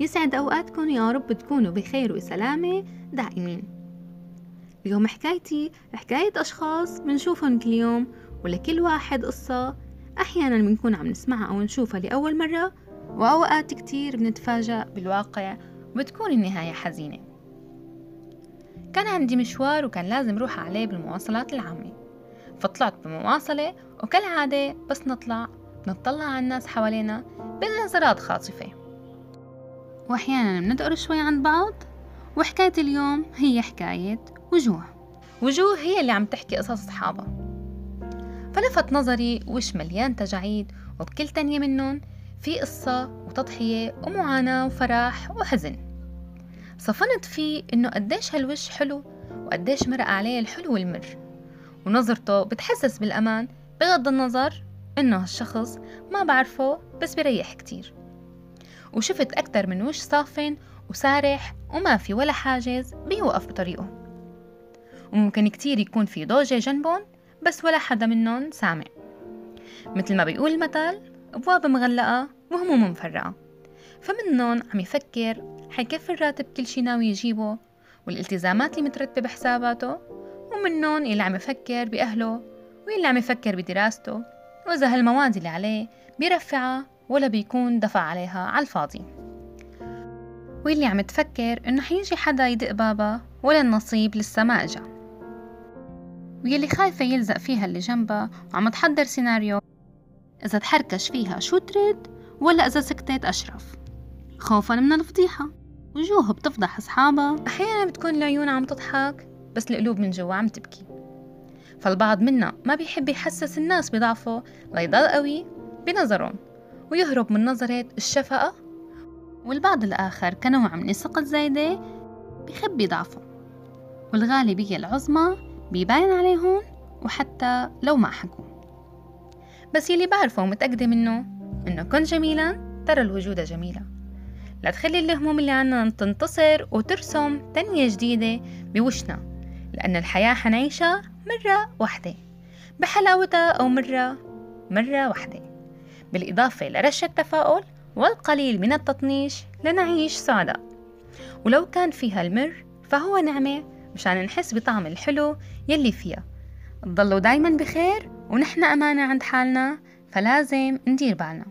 يسعد أوقاتكم يا رب تكونوا بخير وسلامة دائمين. اليوم حكايتي حكاية أشخاص بنشوفهم كل يوم ولكل واحد قصة. أحيانا بنكون عم نسمعها أو نشوفها لأول مرة وأوقات كتير بنتفاجأ بالواقع وبتكون النهاية حزينة. كان عندي مشوار وكان لازم روح عليه بالمواصلات العامة. فطلعت بمواصلة وكالعادة بس نطلع نطلع على الناس حوالينا بنظرات خاطفة. وأحيانا بندقر شوي عند بعض وحكاية اليوم هي حكاية وجوه. وجوه هي اللي عم تحكي قصص أصحابها. فلفت نظري وش مليان تجاعيد وبكل تانية منهم في قصة وتضحية ومعاناة وفرح وحزن. صفنت فيه إنه قديش هالوش حلو وقديش مرق عليه الحلو والمر. ونظرته بتحسس بالأمان بغض النظر إنه هالشخص ما بعرفه بس بريح كتير. وشفت أكتر من وش صافن وسارح وما في ولا حاجز بيوقف بطريقه. وممكن كتير يكون في ضوجة جنبهم بس ولا حدا منهم سامع. مثل ما بيقول المثل أبواب مغلقة وهموم مفرقة. فمنهم عم يفكر حيكفي الراتب كل شي ناوي يجيبه والالتزامات اللي مترتبة بحساباته. ومنهم اللي عم يفكر بأهله واللي عم يفكر بدراسته. وإذا هالمواد اللي عليه بيرفعها ولا بيكون دفع عليها على الفاضي. واللي عم تفكر إنه حيجي حدا يدق بابا ولا النصيب لسه ما إجا. ويلي خايفة يلزق فيها اللي جنبها وعم تحضر سيناريو إذا تحركش فيها شو ترد ولا إذا سكتت أشرف. خوفا من الفضيحة. وجوه بتفضح أصحابها. أحيانا بتكون العيون عم تضحك بس القلوب من جوا عم تبكي. فالبعض منا ما بيحب يحسس الناس بضعفه ليضل قوي بنظرهم. ويهرب من نظرة الشفقة والبعض الآخر كنوع من الثقة الزايدة بيخبي ضعفه والغالبية العظمى بيباين عليهم وحتى لو ما حكوا. بس يلي بعرفه ومتأكدة منه إنه كن جميلا ترى الوجود جميلة لا تخلي الهموم اللي عنا تنتصر وترسم تنية جديدة بوشنا لأن الحياة حنعيشها مرة واحدة بحلاوتها أو مرة مرة واحدة. بالإضافة لرشة تفاؤل والقليل من التطنيش لنعيش سعداء. ولو كان فيها المر فهو نعمة مشان نحس بطعم الحلو يلي فيها. تضلوا دايما بخير ونحن أمانة عند حالنا فلازم ندير بالنا.